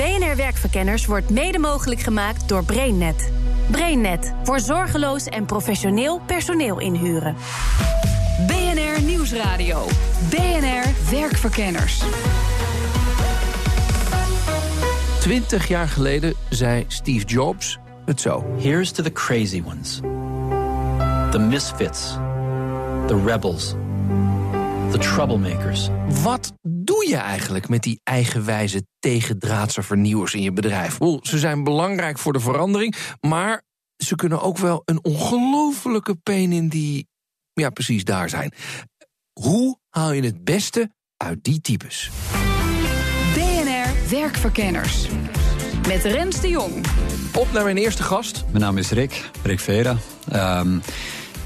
BNR Werkverkenners wordt mede mogelijk gemaakt door BrainNet. BrainNet voor zorgeloos en professioneel personeel inhuren. BNR Nieuwsradio. BNR Werkverkenners. Twintig jaar geleden zei Steve Jobs het zo. Here's to the crazy ones. The misfits. The rebels. The troublemakers. Wat doe je eigenlijk met die eigenwijze tegendraadse vernieuwers in je bedrijf? Wel, ze zijn belangrijk voor de verandering, maar ze kunnen ook wel een ongelofelijke pijn in die, ja, precies daar zijn. Hoe haal je het beste uit die types? BNR Werkverkenners. Met Rens de Jong. Op naar mijn eerste gast. Mijn naam is Rick, Rick Vera. Ehm,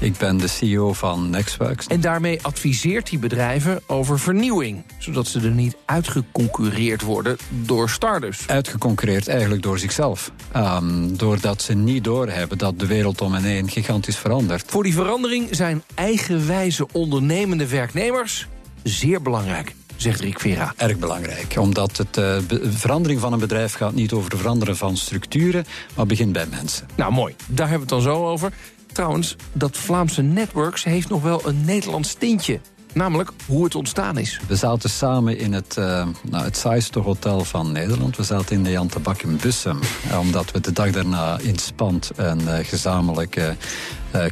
ik ben de CEO van Nextworks. En daarmee adviseert hij bedrijven over vernieuwing, zodat ze er niet uitgeconcurreerd worden door startups. Uitgeconcurreerd eigenlijk door zichzelf. Ehm, doordat ze niet doorhebben dat de wereld om hen heen gigantisch verandert. Voor die verandering zijn eigenwijze ondernemende werknemers zeer belangrijk zegt Rick Vera. Erg belangrijk, omdat het, uh, de verandering van een bedrijf gaat niet over het veranderen van structuren, maar begint bij mensen. Nou, mooi. Daar hebben we het dan zo over. Trouwens, dat Vlaamse Networks heeft nog wel een Nederlands tintje. Namelijk hoe het ontstaan is. We zaten samen in het, uh, nou, het saaiste hotel van Nederland. We zaten in de Jan Tabak in Bussum. omdat we de dag daarna in Spand een uh, gezamenlijke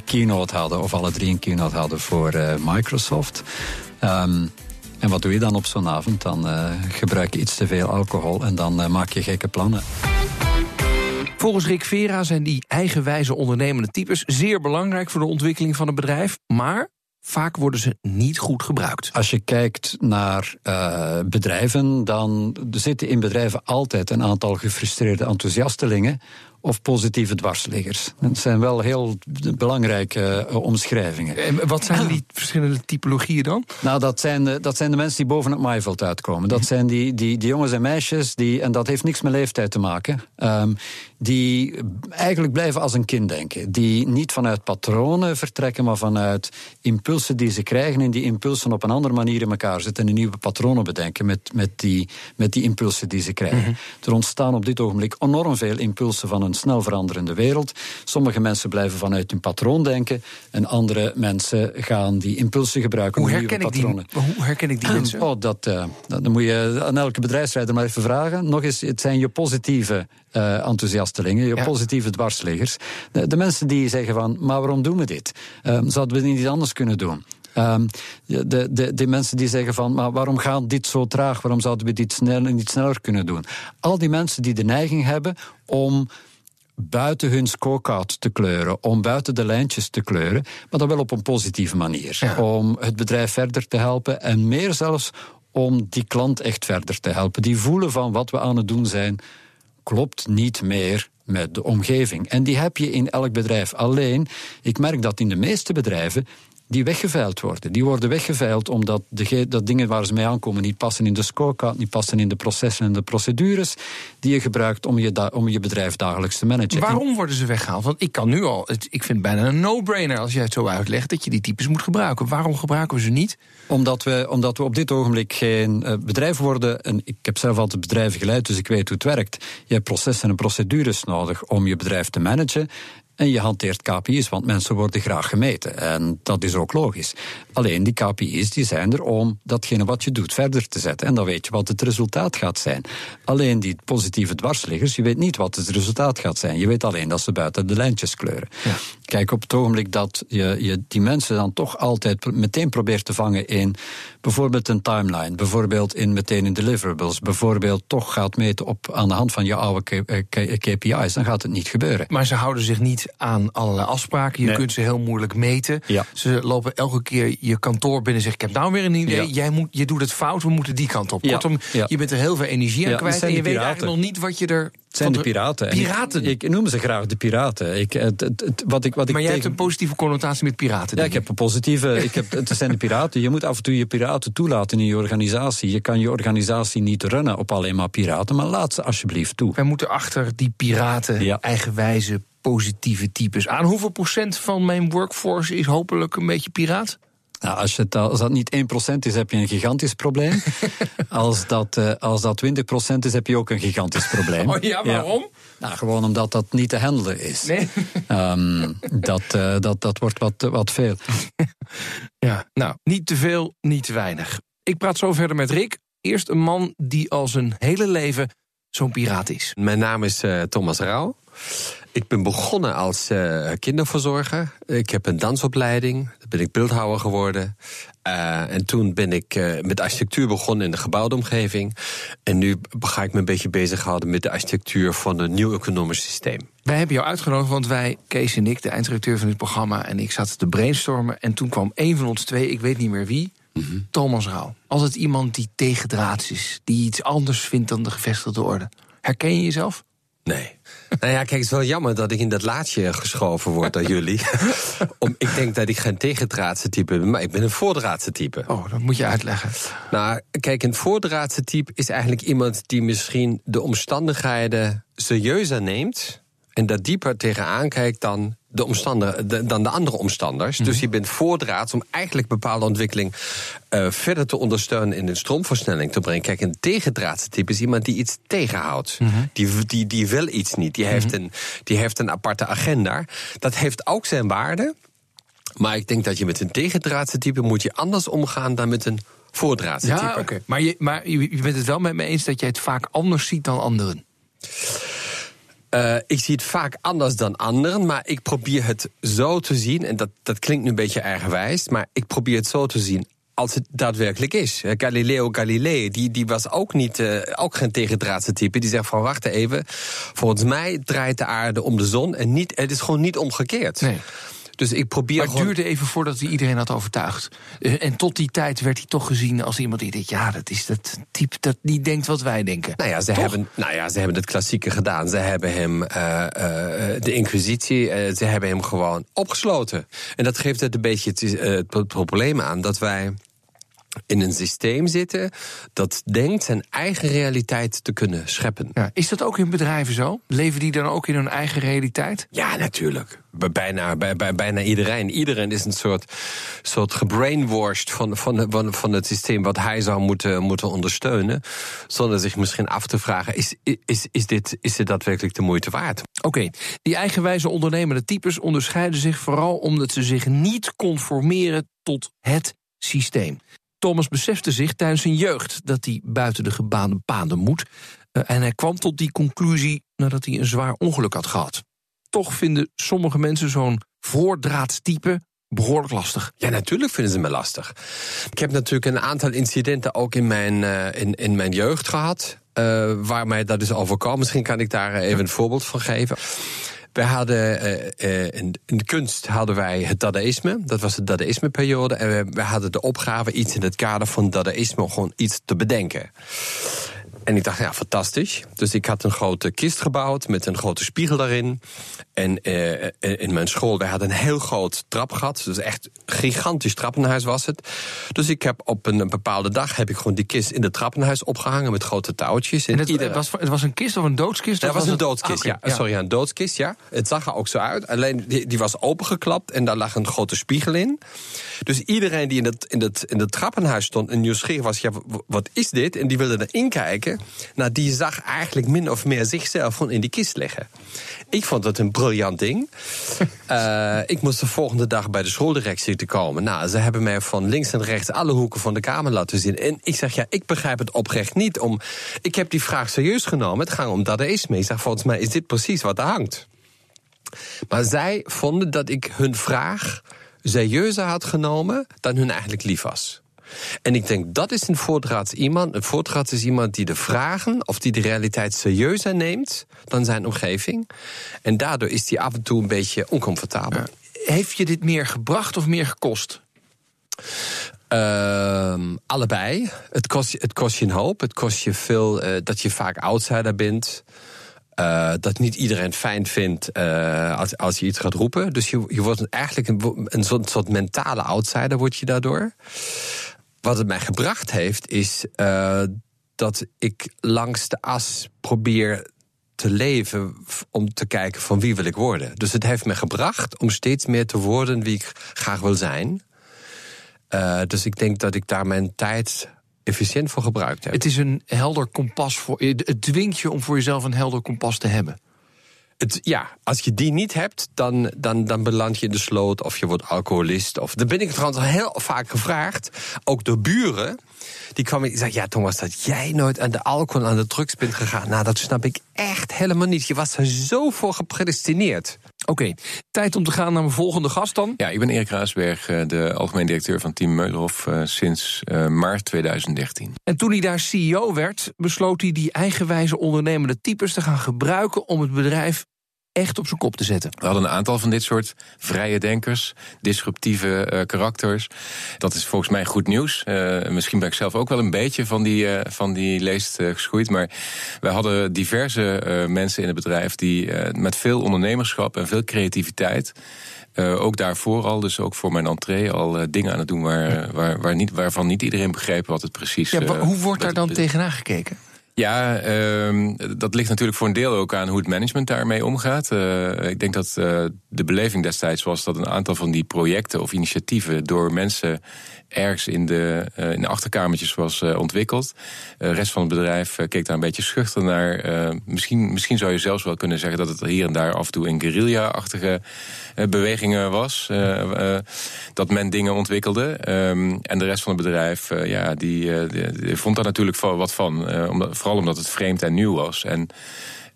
keynote hadden. Of alle drie een keynote hadden voor Microsoft. Um, en wat doe je dan op zo'n avond? Dan gebruik je iets te veel alcohol en dan maak je gekke plannen. Volgens Rick Vera zijn die eigenwijze ondernemende types zeer belangrijk voor de ontwikkeling van een bedrijf. Maar vaak worden ze niet goed gebruikt. Als je kijkt naar uh, bedrijven, dan zitten in bedrijven altijd een aantal gefrustreerde enthousiastelingen of positieve dwarsliggers. Dat zijn wel heel belangrijke uh, omschrijvingen. En wat zijn die verschillende typologieën dan? Nou, dat zijn, de, dat zijn de mensen die boven het maaiveld uitkomen. Dat zijn die, die, die jongens en meisjes, die, en dat heeft niks met leeftijd te maken, um, die eigenlijk blijven als een kind denken. Die niet vanuit patronen vertrekken, maar vanuit impulsen die ze krijgen en die impulsen op een andere manier in elkaar zetten en nieuwe patronen bedenken met, met, die, met die impulsen die ze krijgen. Mm -hmm. Er ontstaan op dit ogenblik enorm veel impulsen van een snel veranderende wereld. Sommige mensen blijven vanuit hun patroon denken en andere mensen gaan die impulsen gebruiken hoe nieuwe patronen. Die, hoe herken ik die mensen? Oh, dat, uh, dat, moet je aan elke bedrijfsleider maar even vragen. Nog eens, het zijn je positieve uh, enthousiastelingen, je ja. positieve dwarsliggers. De, de, mensen die zeggen van, maar waarom doen we dit? Uh, zouden we niet anders kunnen doen? Um, de, de, de mensen die zeggen van, maar waarom gaat dit zo traag? Waarom zouden we dit sneller, niet sneller kunnen doen? Al die mensen die de neiging hebben om buiten hun scorecard te kleuren, om buiten de lijntjes te kleuren, maar dan wel op een positieve manier. Ja. Om het bedrijf verder te helpen en meer zelfs om die klant echt verder te helpen. Die voelen van wat we aan het doen zijn, klopt niet meer met de omgeving. En die heb je in elk bedrijf. Alleen, ik merk dat in de meeste bedrijven die weggeveild worden. Die worden weggeveild omdat de, dat dingen waar ze mee aankomen niet passen in de scorecard, niet passen in de processen en de procedures die je gebruikt om je, da, om je bedrijf dagelijks te managen. Waarom worden ze weggehaald? Want ik kan nu al, het, ik vind het bijna een no-brainer als jij het zo uitlegt dat je die types moet gebruiken. Waarom gebruiken we ze niet? Omdat we, omdat we op dit ogenblik geen uh, bedrijf worden. En ik heb zelf altijd bedrijven geleid, dus ik weet hoe het werkt. Je hebt processen en procedures nodig om je bedrijf te managen. En je hanteert KPI's, want mensen worden graag gemeten. En dat is ook logisch. Alleen die KPI's die zijn er om datgene wat je doet verder te zetten. En dan weet je wat het resultaat gaat zijn. Alleen die positieve dwarsliggers, je weet niet wat het resultaat gaat zijn. Je weet alleen dat ze buiten de lijntjes kleuren. Ja. Kijk, op het ogenblik dat je, je die mensen dan toch altijd meteen probeert te vangen in bijvoorbeeld een timeline, bijvoorbeeld in meteen in deliverables, bijvoorbeeld toch gaat meten op, aan de hand van je oude KPI's, eh, dan gaat het niet gebeuren. Maar ze houden zich niet aan allerlei afspraken. Je kunt ze heel moeilijk meten. Ja. Ze lopen elke keer je kantoor binnen en zeggen: Ik heb nou weer een idee. Jij moet, je doet het fout, we moeten die kant op. Ja. Kortom, Ja. je bent er heel veel energie aan Ja, kwijt. En je weet eigenlijk nog niet wat je er. Het zijn de piraten. Ik- Piraten. Ik, noem ze graag de piraten. Ik, het, het, het- wat ik, wat ik maar jij hebt een positieve connotatie met piraten. Ja, ik heb een positieve. Ik heb, het zijn de piraten. Je moet af en toe je piraten toelaten in je organisatie. Je kan je organisatie niet runnen op alleen maar piraten, maar laat ze alsjeblieft toe. Wij moeten achter die piraten, Ja. eigenwijze, positieve types. Aan hoeveel procent van mijn workforce is hopelijk een beetje piraat? Nou, als, je het, als dat niet 1% is, heb je een gigantisch probleem. als, dat, eh, als dat 20% is, heb je ook een gigantisch probleem. Oh ja, waarom? Nou, gewoon omdat dat niet te handelen is. Nee. Ehm, dat, eh, dat, dat wordt wat, wat veel. Ja, nou, niet te veel, niet te weinig. Ik praat zo verder met Rick. Eerst een man die al zijn hele leven zo'n piraat is. Mijn naam is eh, Thomas Rauw. Ik ben begonnen als eh, kinderverzorger. Ik heb een dansopleiding. Dan ben ik beeldhouwer geworden. Eh, en toen ben ik eh, met architectuur begonnen in de gebouwde omgeving. En nu ga ik me een beetje bezighouden met de architectuur van een nieuw economisch systeem. Wij hebben jou uitgenodigd, want wij, Kees en ik, de eindredacteur van dit programma, en ik zaten te brainstormen. En toen kwam een van ons twee, ik weet niet meer wie, Thomas Rauw. Altijd iemand die tegendraads is, die iets anders vindt dan de gevestigde orde. Herken je jezelf? Nee. Nou ja, kijk, het is wel jammer dat ik in dat laadje geschoven word door jullie. Om, ik denk dat ik geen tegendraadse type ben, maar ik ben een voordraadse type. Oh, dat moet je uitleggen. Nou, kijk, een voordraadse type is eigenlijk iemand die misschien de omstandigheden serieuzer neemt. En daar dieper tegenaan kijkt dan de, omstander, de- dan de andere omstanders. Dus je bent voordraads om eigenlijk bepaalde ontwikkeling eh, verder te ondersteunen in een stroomversnelling te brengen. Kijk, een tegendraadse type is iemand die iets tegenhoudt. die, die, die wil iets niet. Die heeft, een, die heeft een aparte agenda. Dat heeft ook zijn waarde. Maar ik denk dat je met een tegendraadse type moet je anders omgaan dan met een voordraadse Ja, type. oké. Maar, je, maar je bent het wel met me eens dat jij het vaak anders ziet dan anderen. Eh, ik zie het vaak anders dan anderen, maar ik probeer het zo te zien. En dat, dat klinkt nu een beetje eigenwijs, maar ik probeer het zo te zien als het daadwerkelijk is. Eh, Galileo Galilei, die, die was ook, niet, eh, ook geen tegendraadse type. Die zegt van, wacht even, volgens mij draait de aarde om de zon... en niet, het is gewoon niet omgekeerd. Nee. Dus ik probeer Maar het gewoon... duurde even voordat hij iedereen had overtuigd. Eh, En tot die tijd werd hij toch gezien als iemand die denkt... ja, dat is dat type dat niet denkt wat wij denken. Nou ja, ze Toch? hebben, nou ja, ze hebben het klassieke gedaan. Ze hebben hem, eh, eh, de inquisitie, ze hebben hem gewoon opgesloten. En dat geeft het een beetje het, het probleem aan dat wij in een systeem zitten dat denkt zijn eigen realiteit te kunnen scheppen. Ja, is dat ook in bedrijven zo? Leven die dan ook in hun eigen realiteit? Ja, natuurlijk. Bij bijna, bij, bij, bijna iedereen. Iedereen is een soort, soort gebrainwashed van, van, van, van het systeem wat hij zou moeten, moeten ondersteunen. Zonder zich misschien af te vragen: is, is, is, dit, is dit daadwerkelijk de moeite waard? Oké, die eigenwijze ondernemende types onderscheiden zich vooral omdat ze zich niet conformeren tot het systeem. Thomas besefte zich tijdens zijn jeugd dat hij buiten de gebaande paden moet. Eh, en hij kwam tot die conclusie nadat hij een zwaar ongeluk had gehad. Toch vinden sommige mensen zo'n voordraadstype behoorlijk lastig. Ja, natuurlijk vinden ze me lastig. Ik heb natuurlijk een aantal incidenten ook in mijn, eh, in, in mijn jeugd gehad. eh, waar mij dat is overkomen. Misschien kan ik daar even een voorbeeld van geven. We hadden eh, in, de kunst hadden wij het dadaïsme. Dat was de dadaïsme-periode. En we hadden de opgave iets in het kader van dadaïsme gewoon iets te bedenken. En ik dacht, ja, fantastisch. Dus ik had een grote kist gebouwd met een grote spiegel daarin. En eh, in mijn school, wij hadden een heel groot trapgat. Dus echt gigantisch trappenhuis was het. Dus ik heb op een bepaalde dag heb ik gewoon die kist in het trappenhuis opgehangen met grote touwtjes. En het, was, het was een kist of een doodskist? dat was een het- doodskist, Ah, ja. Sorry, een doodskist, ja. Het zag er ook zo uit. Alleen die, die was opengeklapt en daar lag een grote spiegel in. Dus iedereen die in het, in het, in het trappenhuis stond en nieuwsgierig was, ja, wat is dit? En die wilde erin kijken. Nou, die zag eigenlijk min of meer zichzelf gewoon in die kist liggen. Ik vond het een briljant ding. Eh, ik moest de volgende dag bij de schooldirectie te komen. Nou, ze hebben mij van links en rechts alle hoeken van de kamer laten zien. En ik zeg, ja, ik begrijp het oprecht niet. Om, ik heb die vraag serieus genomen. Het gaat om dadaïsme. Ik zeg, volgens mij is dit precies wat er hangt. Maar zij vonden dat ik hun vraag serieuzer had genomen dan hun eigenlijk lief was. En ik denk dat is een voordraads iemand. Een voordraads is iemand die de vragen of die de realiteit serieuzer neemt dan zijn omgeving. En daardoor is die af en toe een beetje oncomfortabel. Heeft je dit meer gebracht of meer gekost? Ehm, allebei. Het kost, je- het kost je een hoop. Het kost je veel eh, dat je vaak outsider bent. Eh, dat niet iedereen fijn vindt eh, als, als je iets gaat roepen. Dus je, je wordt eigenlijk een, een soort, soort mentale outsider word je daardoor. Wat het mij gebracht heeft, is eh, dat ik langs de as probeer te leven om te kijken van wie wil ik worden. Dus het heeft me gebracht om steeds meer te worden wie ik graag wil zijn. Eh, dus ik denk dat ik daar mijn tijd efficiënt voor gebruikt heb. Het is een helder kompas voor. Het dwingt je om voor jezelf een helder kompas te hebben. Het, ja, als je die niet hebt, dan, dan, dan beland je in de sloot of je wordt alcoholist. Of, dan ben ik trouwens al heel vaak gevraagd, ook door buren. Die kwamen en zeiden, ja Thomas, dat jij nooit aan de alcohol en aan de drugs bent gegaan. Nou, dat snap ik echt helemaal niet. Je was er zo voor gepredestineerd. Oké, tijd om te gaan naar mijn volgende gast dan. Ja, ik ben Erik Raasberg, eh, de algemeen directeur van Team Meulenhof eh, sinds eh, maart 2013. En toen hij daar CEO werd, besloot hij die eigenwijze ondernemende types te gaan gebruiken om het bedrijf echt op zijn kop te zetten. We hadden een aantal van dit soort vrije denkers, disruptieve eh, karakters. Dat is volgens mij goed nieuws. Eh, misschien ben ik zelf ook wel een beetje van die, eh, van die leest geschoeid. Maar wij hadden diverse mensen in het bedrijf die met veel ondernemerschap en veel creativiteit. ook daarvoor al, dus ook voor mijn entree, al dingen aan het doen waar, waar, waar niet, waarvan niet iedereen begreep wat het precies Ja, wa- eh, hoe wordt daar dan tegenaan gekeken? Ja, ehm, dat ligt natuurlijk voor een deel ook aan hoe het management daarmee omgaat. Eh, ik denk dat eh, de beleving destijds was dat een aantal van die projecten of initiatieven door mensen ergens in de, eh, in de achterkamertjes was eh, ontwikkeld. Eh, De rest van het bedrijf keek daar een beetje schuchter naar. Misschien, misschien zou je zelfs wel kunnen zeggen dat het hier en daar af en toe in guerrilla-achtige bewegingen was. dat men dingen ontwikkelde. Ehm, en de rest van het bedrijf, ja, die, die- vond daar natuurlijk wat van. Vooral omdat het vreemd en nieuw was. En,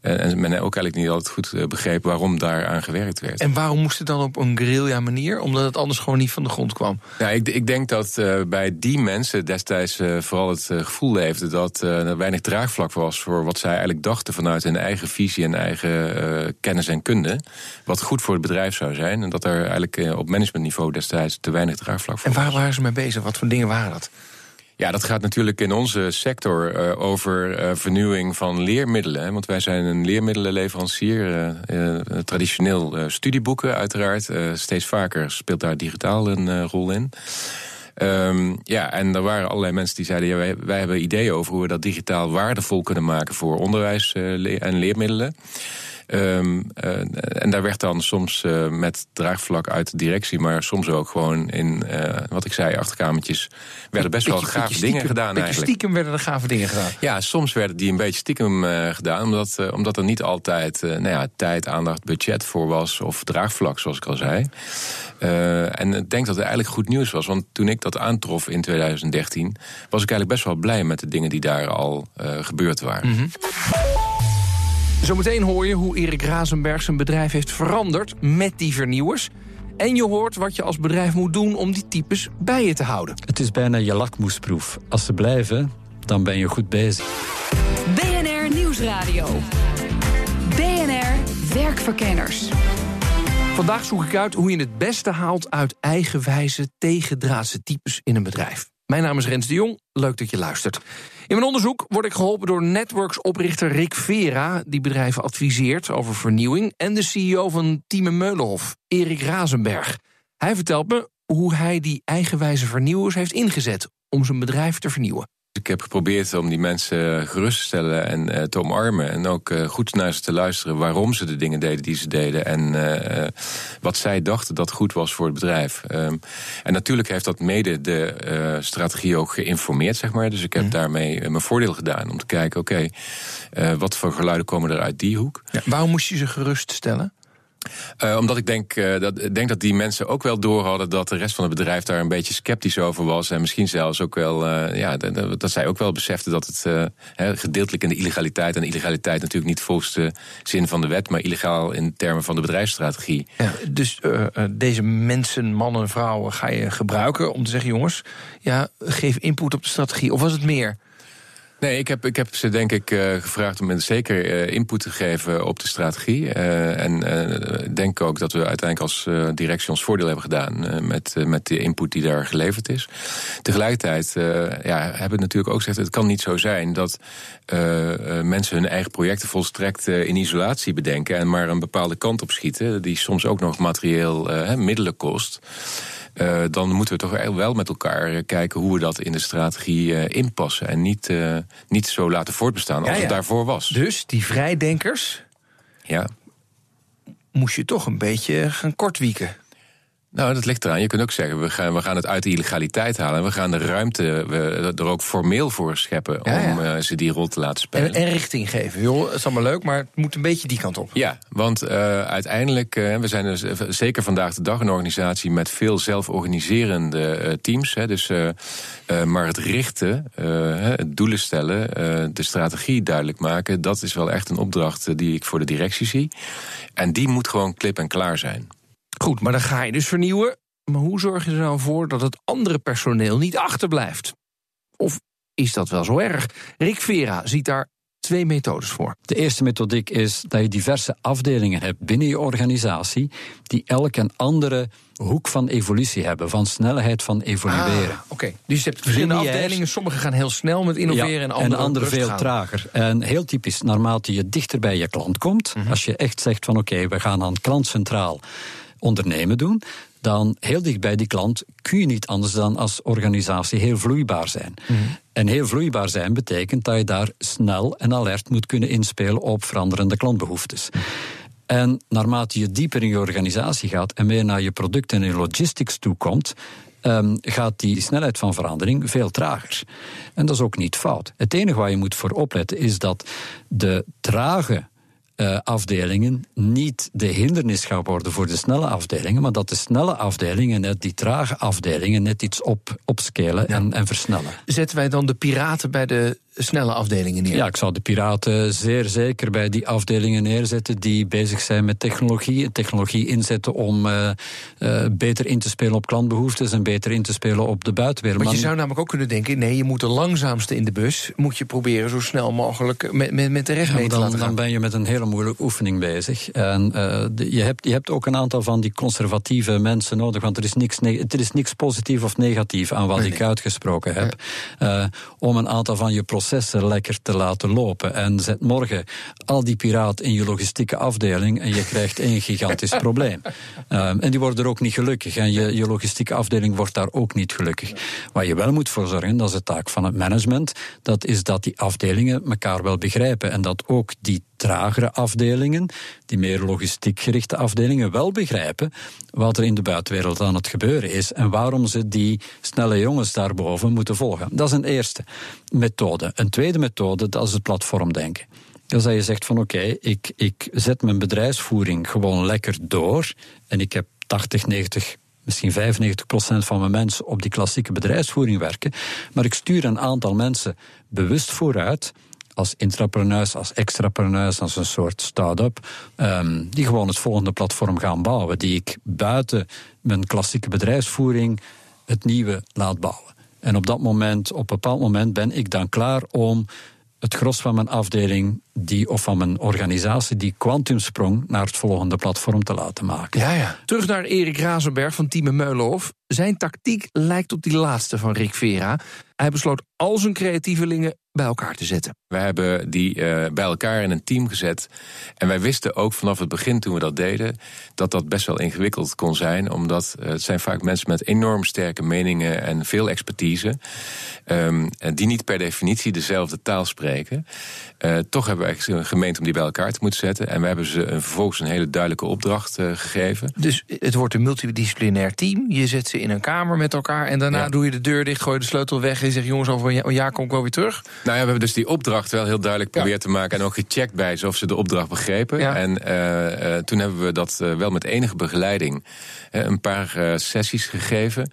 en, en men ook eigenlijk niet altijd goed eh, begreep waarom daar aan gewerkt werd. En waarom moest het dan op een guerrilla manier? Omdat het anders gewoon niet van de grond kwam. Ja, ik, ik denk dat eh, bij die mensen destijds eh, vooral het eh, gevoel leefde dat eh, er weinig draagvlak was voor wat zij eigenlijk dachten vanuit hun eigen visie en eigen eh, kennis en kunde. Wat goed voor het bedrijf zou zijn. En dat er eigenlijk eh, op managementniveau destijds te weinig draagvlak voor En waar was. waren ze mee bezig? Wat voor dingen waren dat? Ja, dat gaat natuurlijk in onze sector eh, over eh, vernieuwing van leermiddelen. Want wij zijn een leermiddelenleverancier. eh, traditioneel studieboeken, uiteraard. Steeds vaker speelt daar digitaal een rol in. Ehm, ja, en er waren allerlei mensen die zeiden: ja, wij, wij hebben ideeën over hoe we dat digitaal waardevol kunnen maken voor onderwijs en leermiddelen. Ehm, eh, en daar werd dan soms eh, met draagvlak uit de directie, maar soms ook gewoon in, eh, wat ik zei, achterkamertjes, werden best wel gave dingen stiekem- gedaan eigenlijk. stiekem werden er gave dingen gedaan. Ja, soms werden die een beetje stiekem gedaan, omdat, omdat er niet altijd nou ja, tijd, aandacht, budget voor was, of draagvlak, zoals ik al zei. En ik denk dat het eigenlijk goed nieuws was, want toen ik dat aantrof in 2013, was ik eigenlijk best wel blij met de dingen die daar al gebeurd waren. Mhm. Zometeen hoor je hoe Erik Razenberg zijn bedrijf heeft veranderd met die vernieuwers. En je hoort wat je als bedrijf moet doen om die types bij je te houden. Het is bijna je lakmoesproef. Als ze blijven, dan ben je goed bezig. BNR Nieuwsradio. BNR Werkverkenners. Vandaag zoek ik uit hoe je het beste haalt uit eigenwijze tegendraadse types in een bedrijf. Mijn naam is Rens de Jong, leuk dat je luistert. In mijn onderzoek word ik geholpen door Networks-oprichter Rick Vera... die bedrijven adviseert over vernieuwing... en de CEO van Team Meulenhof, Erik Razenberg. Hij vertelt me hoe hij die eigenwijze vernieuwers heeft ingezet... om zijn bedrijf te vernieuwen. Ik heb geprobeerd om die mensen gerust te stellen en eh, te omarmen. En ook eh, goed naar ze te luisteren waarom ze de dingen deden die ze deden. En eh, eh, wat zij dachten dat goed was voor het bedrijf. Ehm, en natuurlijk heeft dat mede de eh, strategie ook geïnformeerd, zeg maar. Dus ik heb daarmee eh, mijn voordeel gedaan om te kijken, oké, eh, wat voor geluiden komen er uit die hoek? Ja, waarom moest je ze geruststellen? Uh, omdat ik denk, uh, dat, denk dat die mensen ook wel door hadden dat de rest van het bedrijf daar een beetje sceptisch over was. En misschien zelfs ook wel, uh, ja, dat, zij ook wel beseften dat het gedeeltelijk in de illegaliteit. En illegaliteit natuurlijk niet volgens de zin van de wet, maar illegaal in termen van de bedrijfsstrategie. Ja, dus deze mensen, mannen, vrouwen, ga je gebruiken om te zeggen: jongens, ja, geef input op de strategie. Of was het meer? Nee, ik heb, ik heb ze denk ik uh, gevraagd om zeker uh, input te geven op de strategie. Uh, en denk ook dat we uiteindelijk als directie ons voordeel hebben gedaan met, met de input die daar geleverd is. Tegelijkertijd ja, hebben we natuurlijk ook gezegd, het kan niet zo zijn dat mensen hun eigen projecten volstrekt in isolatie bedenken en maar een bepaalde kant op schieten, die soms ook nog materieel middelen kost. Uh, dan moeten we toch wel met elkaar eh, kijken hoe we dat in de strategie uh, inpassen. En niet, uh, niet zo laten voortbestaan als ja, ja. het daarvoor was. Dus die vrijdenkers. Ja. Moest je toch een beetje gaan kortwieken. Nou, dat ligt eraan. Je kunt ook zeggen, we gaan, we gaan het uit de illegaliteit halen. En we gaan de ruimte we, er ook formeel voor scheppen om uh, ze die rol te laten spelen. En, en, richting geven. Joh, het is allemaal leuk, maar het moet een beetje die kant op. Ja, want uh, uiteindelijk, uh, we zijn dus zeker vandaag de dag een organisatie met veel zelforganiserende teams. Hè, dus, maar het richten, het doelen stellen, de strategie duidelijk maken, dat is wel echt een opdracht die ik voor de directie zie. En die moet gewoon klip en klaar zijn. Goed, maar dan ga je dus vernieuwen. Maar hoe zorg je er nou voor dat het andere personeel niet achterblijft? Of is dat wel zo erg? Rick Vera ziet daar twee methodes voor. De eerste methodiek is dat je diverse afdelingen hebt binnen je organisatie die elk een andere hoek van evolutie hebben, van snelheid van evolueren. Ah, Oké, dus je hebt verschillende afdelingen. Sommige gaan heel snel met innoveren en andere, en andere veel trager. En heel typisch, naarmate je dichter bij je klant komt, mhm. als je echt zegt van oké, we gaan aan klant centraal ondernemen doen, dan heel dicht bij die klant kun je niet anders dan als organisatie heel vloeibaar zijn. Mhm. En heel vloeibaar zijn betekent dat je daar snel en alert moet kunnen inspelen op veranderende klantbehoeftes. En naarmate je dieper in je organisatie gaat en meer naar je product en je logistics toe komt, um, gaat die snelheid van verandering veel trager. En dat is ook niet fout. Het enige waar je moet voor opletten is dat de trage uh, afdelingen niet de hindernis gaan worden voor de snelle afdelingen, maar dat de snelle afdelingen net die trage afdelingen net iets op, opscalen en, en versnellen. Zetten wij dan de piraten bij de snelle afdelingen neer? Ja, ik zou de piraten zeer zeker bij die afdelingen neerzetten die bezig zijn met technologie. Technologie inzetten om uh, uh, beter in te spelen op klantbehoeftes en beter in te spelen op de buitenwereld. Want je zou namelijk ook kunnen denken: nee, je moet de langzaamste in de bus, moet je proberen zo snel mogelijk met, met, met de recht mee te dan, laten gaan. Dan ben je met een hele moeilijke oefening bezig. En uh, de, je, hebt, je hebt ook een aantal van die conservatieve mensen nodig, want er is niks, er is niks positief of negatief aan wat nee, ik uitgesproken heb. Om een aantal van je processen lekker te laten lopen. En zet morgen al die piraat in je logistieke afdeling en je krijgt één gigantisch probleem. Um, en die worden er ook niet gelukkig. En je, je logistieke afdeling wordt daar ook niet gelukkig. Waar je wel moet voor zorgen, dat is de taak van het management, dat is dat die afdelingen elkaar wel begrijpen. En dat ook die tragere afdelingen, die meer logistiek gerichte afdelingen, wel begrijpen wat er in de buitenwereld aan het gebeuren is en waarom ze die snelle jongens daarboven moeten volgen. Dat is een eerste methode. Een tweede methode, dat is het platformdenken. Dus dat je zegt van oké, ik, ik zet mijn bedrijfsvoering gewoon lekker door en ik heb 80, 90 misschien 95 procent van mijn mensen op die klassieke bedrijfsvoering werken. Maar ik stuur een aantal mensen bewust vooruit als intrapreneurs, als extrapreneurs, als een soort start-up, um, die gewoon het volgende platform gaan bouwen, die ik buiten mijn klassieke bedrijfsvoering het nieuwe laat bouwen. En op dat moment, op een bepaald moment, ben ik dan klaar om het gros van mijn afdeling die, of van mijn organisatie die kwantumsprong naar het volgende platform te laten maken. Ja, ja. Terug naar Erik Razenberg van Team Meulenhof. Zijn tactiek lijkt op die laatste van Rick Vera. Hij besloot al zijn creatievelingen bij elkaar te zetten. We hebben die uh, bij elkaar in een team gezet. En wij wisten ook vanaf het begin toen we dat deden... dat dat best wel ingewikkeld kon zijn. Omdat uh, het zijn vaak mensen met enorm sterke meningen en veel expertise... Um, die niet per definitie dezelfde taal spreken. Uh, toch hebben wij gemeend om die bij elkaar te moeten zetten. En we hebben ze een, vervolgens een hele duidelijke opdracht uh, gegeven. Dus het wordt een multidisciplinair team. Je zet ze in een kamer met elkaar. En daarna doe je de deur dicht, gooi je de sleutel weg. En je zegt: jongens, over een jaar kom ik wel weer terug. Nou ja, we hebben dus die opdracht wel heel duidelijk proberen te maken. En ook gecheckt bij ze of ze de opdracht begrepen. En uh, toen hebben we dat wel met enige begeleiding een paar sessies gegeven.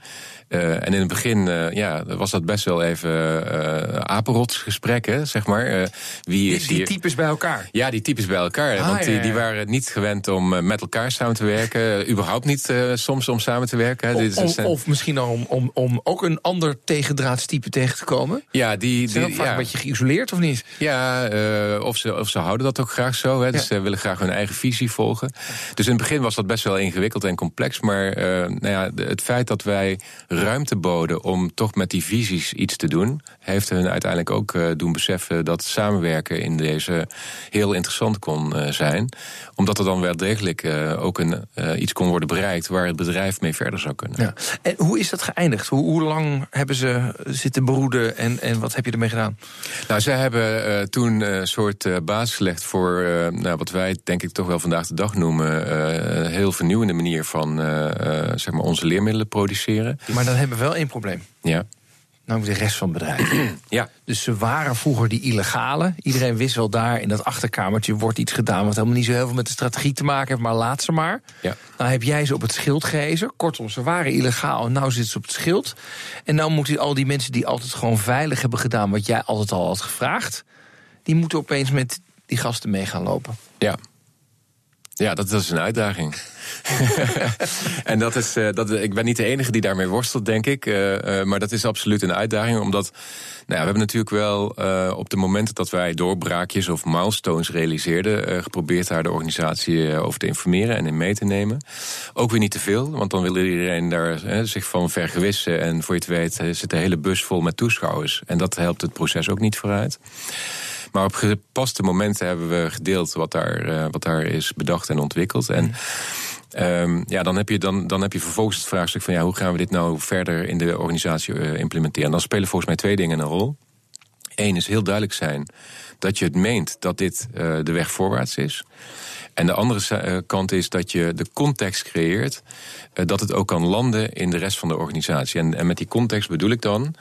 Uh, en in het begin uh, ja, was dat best wel even uh, apenrotsgesprek, hè, zeg maar. Uh, wie is die, die types bij elkaar? Ja, die types bij elkaar. Ah, want die, ja, ja. die, waren niet gewend om met elkaar samen te werken. überhaupt niet soms om samen te werken. Hè. Of, of, of, misschien om, om, om ook een ander tegendraadstype tegen te komen? Ja, die... Zijn die vaak een beetje geïsoleerd, of niet? Ja, of, ze, of ze houden dat ook graag zo. Hè. Dus ze willen graag hun eigen visie volgen. Dus in het begin was dat best wel ingewikkeld en complex. Maar nou ja, het feit dat wij ruimte boden om toch met die visies iets te doen, heeft hen uiteindelijk ook uh, doen beseffen dat samenwerken in deze heel interessant kon uh, zijn. Omdat er dan wel degelijk uh, ook een, iets kon worden bereikt waar het bedrijf mee verder zou kunnen. Ja. En hoe is dat geëindigd? Hoe, hoe lang hebben ze zitten broeden en, en wat heb je ermee gedaan? Nou, zij hebben toen een soort basis gelegd voor nou, wat wij denk ik toch wel vandaag de dag noemen een heel vernieuwende manier van zeg maar onze leermiddelen produceren. Maar dan hebben we wel één probleem. Ja. Nou, de rest van het bedrijf. ja. Dus ze waren vroeger die illegale. Iedereen wist wel daar in dat achterkamertje wordt iets gedaan... wat helemaal niet zo heel veel met de strategie te maken heeft, maar laat ze maar. Ja. Nou heb jij ze op het schild gehezen. Kortom, ze waren illegaal en nou zitten ze op het schild. En nou moeten al die mensen die altijd gewoon veilig hebben gedaan... wat jij altijd al had gevraagd... die moeten opeens met die gasten mee gaan lopen. Ja. Ja, dat, is een uitdaging. en dat is, uh, dat, ik ben niet de enige die daarmee worstelt, denk ik. Uh, uh, maar dat is absoluut een uitdaging, omdat nou ja, we hebben natuurlijk wel op de momenten dat wij doorbraakjes of milestones realiseerden, geprobeerd daar de organisatie over te informeren en in mee te nemen. Ook weer niet te veel, want dan wil iedereen daar zich van vergewissen. En voor je het weet zit de hele bus vol met toeschouwers. En dat helpt het proces ook niet vooruit. Maar op gepaste momenten hebben we gedeeld wat daar, uh, wat daar is bedacht en ontwikkeld. En um, ja, dan heb, je, dan, dan heb je vervolgens het vraagstuk van ja, hoe gaan we dit nou verder in de organisatie uh, implementeren? En dan spelen volgens mij twee dingen een rol. Eén is heel duidelijk zijn dat je het meent dat dit uh, de weg voorwaarts is. En de andere kant is dat je de context creëert dat het ook kan landen in de rest van de organisatie. En, en met die context bedoel ik dan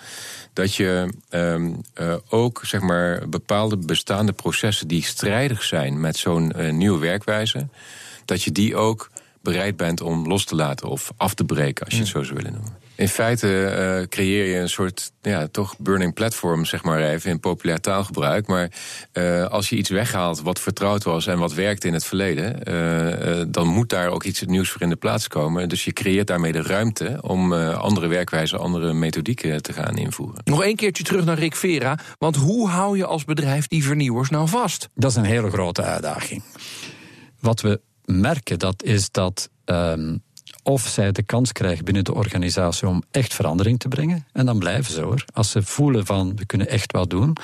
dat je um, uh, ook zeg maar, bepaalde bestaande processen die strijdig zijn met zo'n nieuwe werkwijze, dat je die ook bereid bent om los te laten of af te breken, als je het zo zou willen noemen. In feite uh, creëer je een soort ja, toch burning platform, zeg maar even in populair taalgebruik. Maar uh, als je iets weghaalt wat vertrouwd was en wat werkte in het verleden, uh, dan moet daar ook iets nieuws voor in de plaats komen. Dus je creëert daarmee de ruimte om andere werkwijzen, andere methodieken te gaan invoeren. Nog een keertje terug naar Rick Vera. Want hoe hou je als bedrijf die vernieuwers nou vast? Dat is een hele grote uitdaging. Wat we merken, dat is dat. Um, of zij de kans krijgen binnen de organisatie om echt verandering te brengen. En dan blijven ze hoor. Als ze voelen van we kunnen echt wat doen.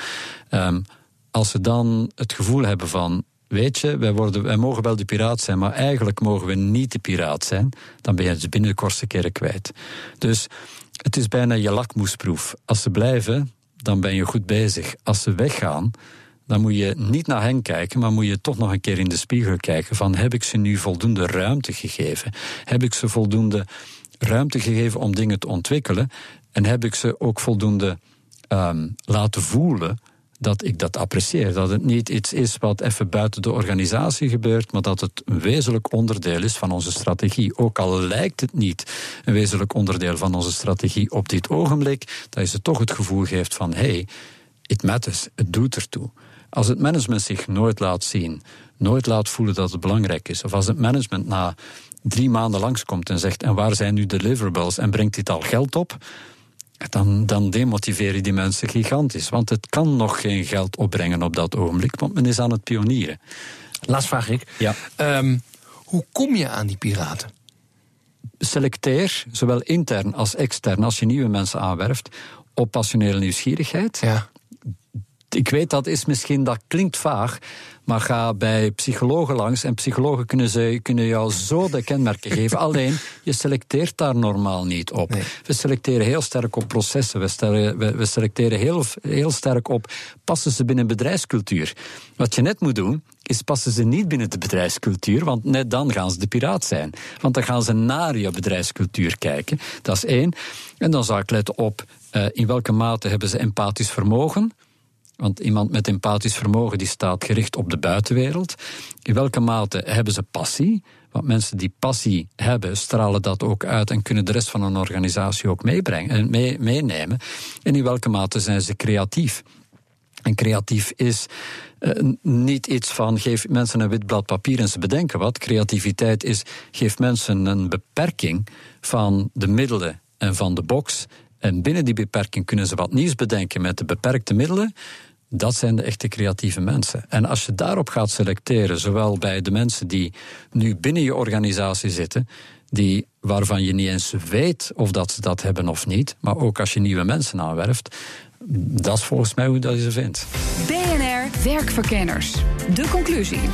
Um, als ze dan het gevoel hebben van weet je, wij, worden, mogen wel de piraat zijn, maar eigenlijk mogen we niet de piraat zijn, dan ben je het binnen de kortste keren kwijt. Dus het is bijna je lakmoesproef. Als ze blijven, dan ben je goed bezig. Als ze weggaan, dan moet je niet naar hen kijken, maar moet je toch nog een keer in de spiegel kijken van heb ik ze nu voldoende ruimte gegeven? Heb ik ze voldoende ruimte gegeven om dingen te ontwikkelen? En heb ik ze ook voldoende um, laten voelen dat ik dat apprecieer. Dat het niet iets is wat even buiten de organisatie gebeurt, maar dat het een wezenlijk onderdeel is van onze strategie. Ook al lijkt het niet een wezenlijk onderdeel van onze strategie op dit ogenblik, dat je ze toch het gevoel geeft van hé, hey, it matters, het doet ertoe. Als het management zich nooit laat zien, nooit laat voelen dat het belangrijk is, of als het management na drie maanden langskomt en zegt: En waar zijn nu deliverables en brengt dit al geld op? Dan, dan demotiveer je die mensen gigantisch. Want het kan nog geen geld opbrengen op dat ogenblik, want men is aan het pionieren. Laatst vraag ik: ja. Um, hoe kom je aan die piraten? Selecteer, zowel intern als extern, als je nieuwe mensen aanwerft, op passionele nieuwsgierigheid. Ja ik weet dat is misschien, dat klinkt vaag, maar ga bij psychologen langs en psychologen kunnen, ze, kunnen jou zo de kenmerken geven. Alleen, je selecteert daar normaal niet op. We selecteren heel sterk op processen, we, stellen, we, we selecteren heel, heel sterk op passen ze binnen bedrijfscultuur. Wat je net moet doen, is passen ze niet binnen de bedrijfscultuur, want net dan gaan ze de piraat zijn. Want dan gaan ze naar je bedrijfscultuur kijken. Dat is één. En dan zou ik letten op uh, in welke mate hebben ze empathisch vermogen. Want iemand met empathisch vermogen die staat gericht op de buitenwereld. In welke mate hebben ze passie? Want mensen die passie hebben, stralen dat ook uit en kunnen de rest van een organisatie ook meebrengen en mee, meenemen. En in welke mate zijn ze creatief? En creatief is uh, niet iets van geef mensen een wit blad papier en ze bedenken wat. Creativiteit is geef mensen een beperking van de middelen en van de box. En binnen die beperking kunnen ze wat nieuws bedenken met de beperkte middelen. Dat zijn de echte creatieve mensen. En als je daarop gaat selecteren, zowel bij de mensen die nu binnen je organisatie zitten, die, waarvan je niet eens weet of dat ze dat hebben of niet, maar ook als je nieuwe mensen aanwerft, dat is volgens mij hoe dat je ze vindt. BNR Werkverkenners. De conclusie.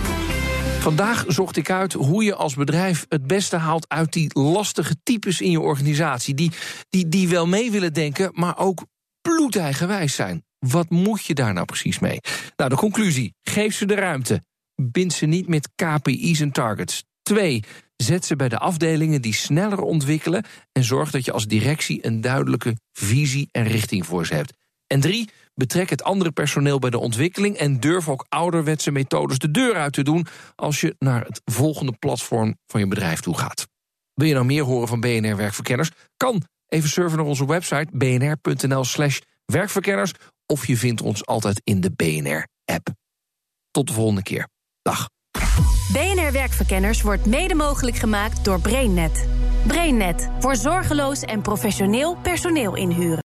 Vandaag zocht ik uit hoe je als bedrijf het beste haalt uit die lastige types in je organisatie. Die, die, die wel mee willen denken, maar ook bloedeigenwijs zijn. Wat moet je daar nou precies mee? Nou, de conclusie: geef ze de ruimte. Bind ze niet met KPI's en targets. Twee, zet ze bij de afdelingen die sneller ontwikkelen en zorg dat je als directie een duidelijke visie en richting voor ze hebt. En drie, betrek het andere personeel bij de ontwikkeling en durf ook ouderwetse methodes de deur uit te doen als je naar het volgende platform van je bedrijf toe gaat. Wil je nou meer horen van BNR Werkverkenners? Kan even surfen naar onze website bnr.nl/slash werkverkenners of je vindt ons altijd in de BNR-app. Tot de volgende keer. Dag. BNR Werkverkenners wordt mede mogelijk gemaakt door BrainNet. BrainNet voor zorgeloos en professioneel personeel inhuren.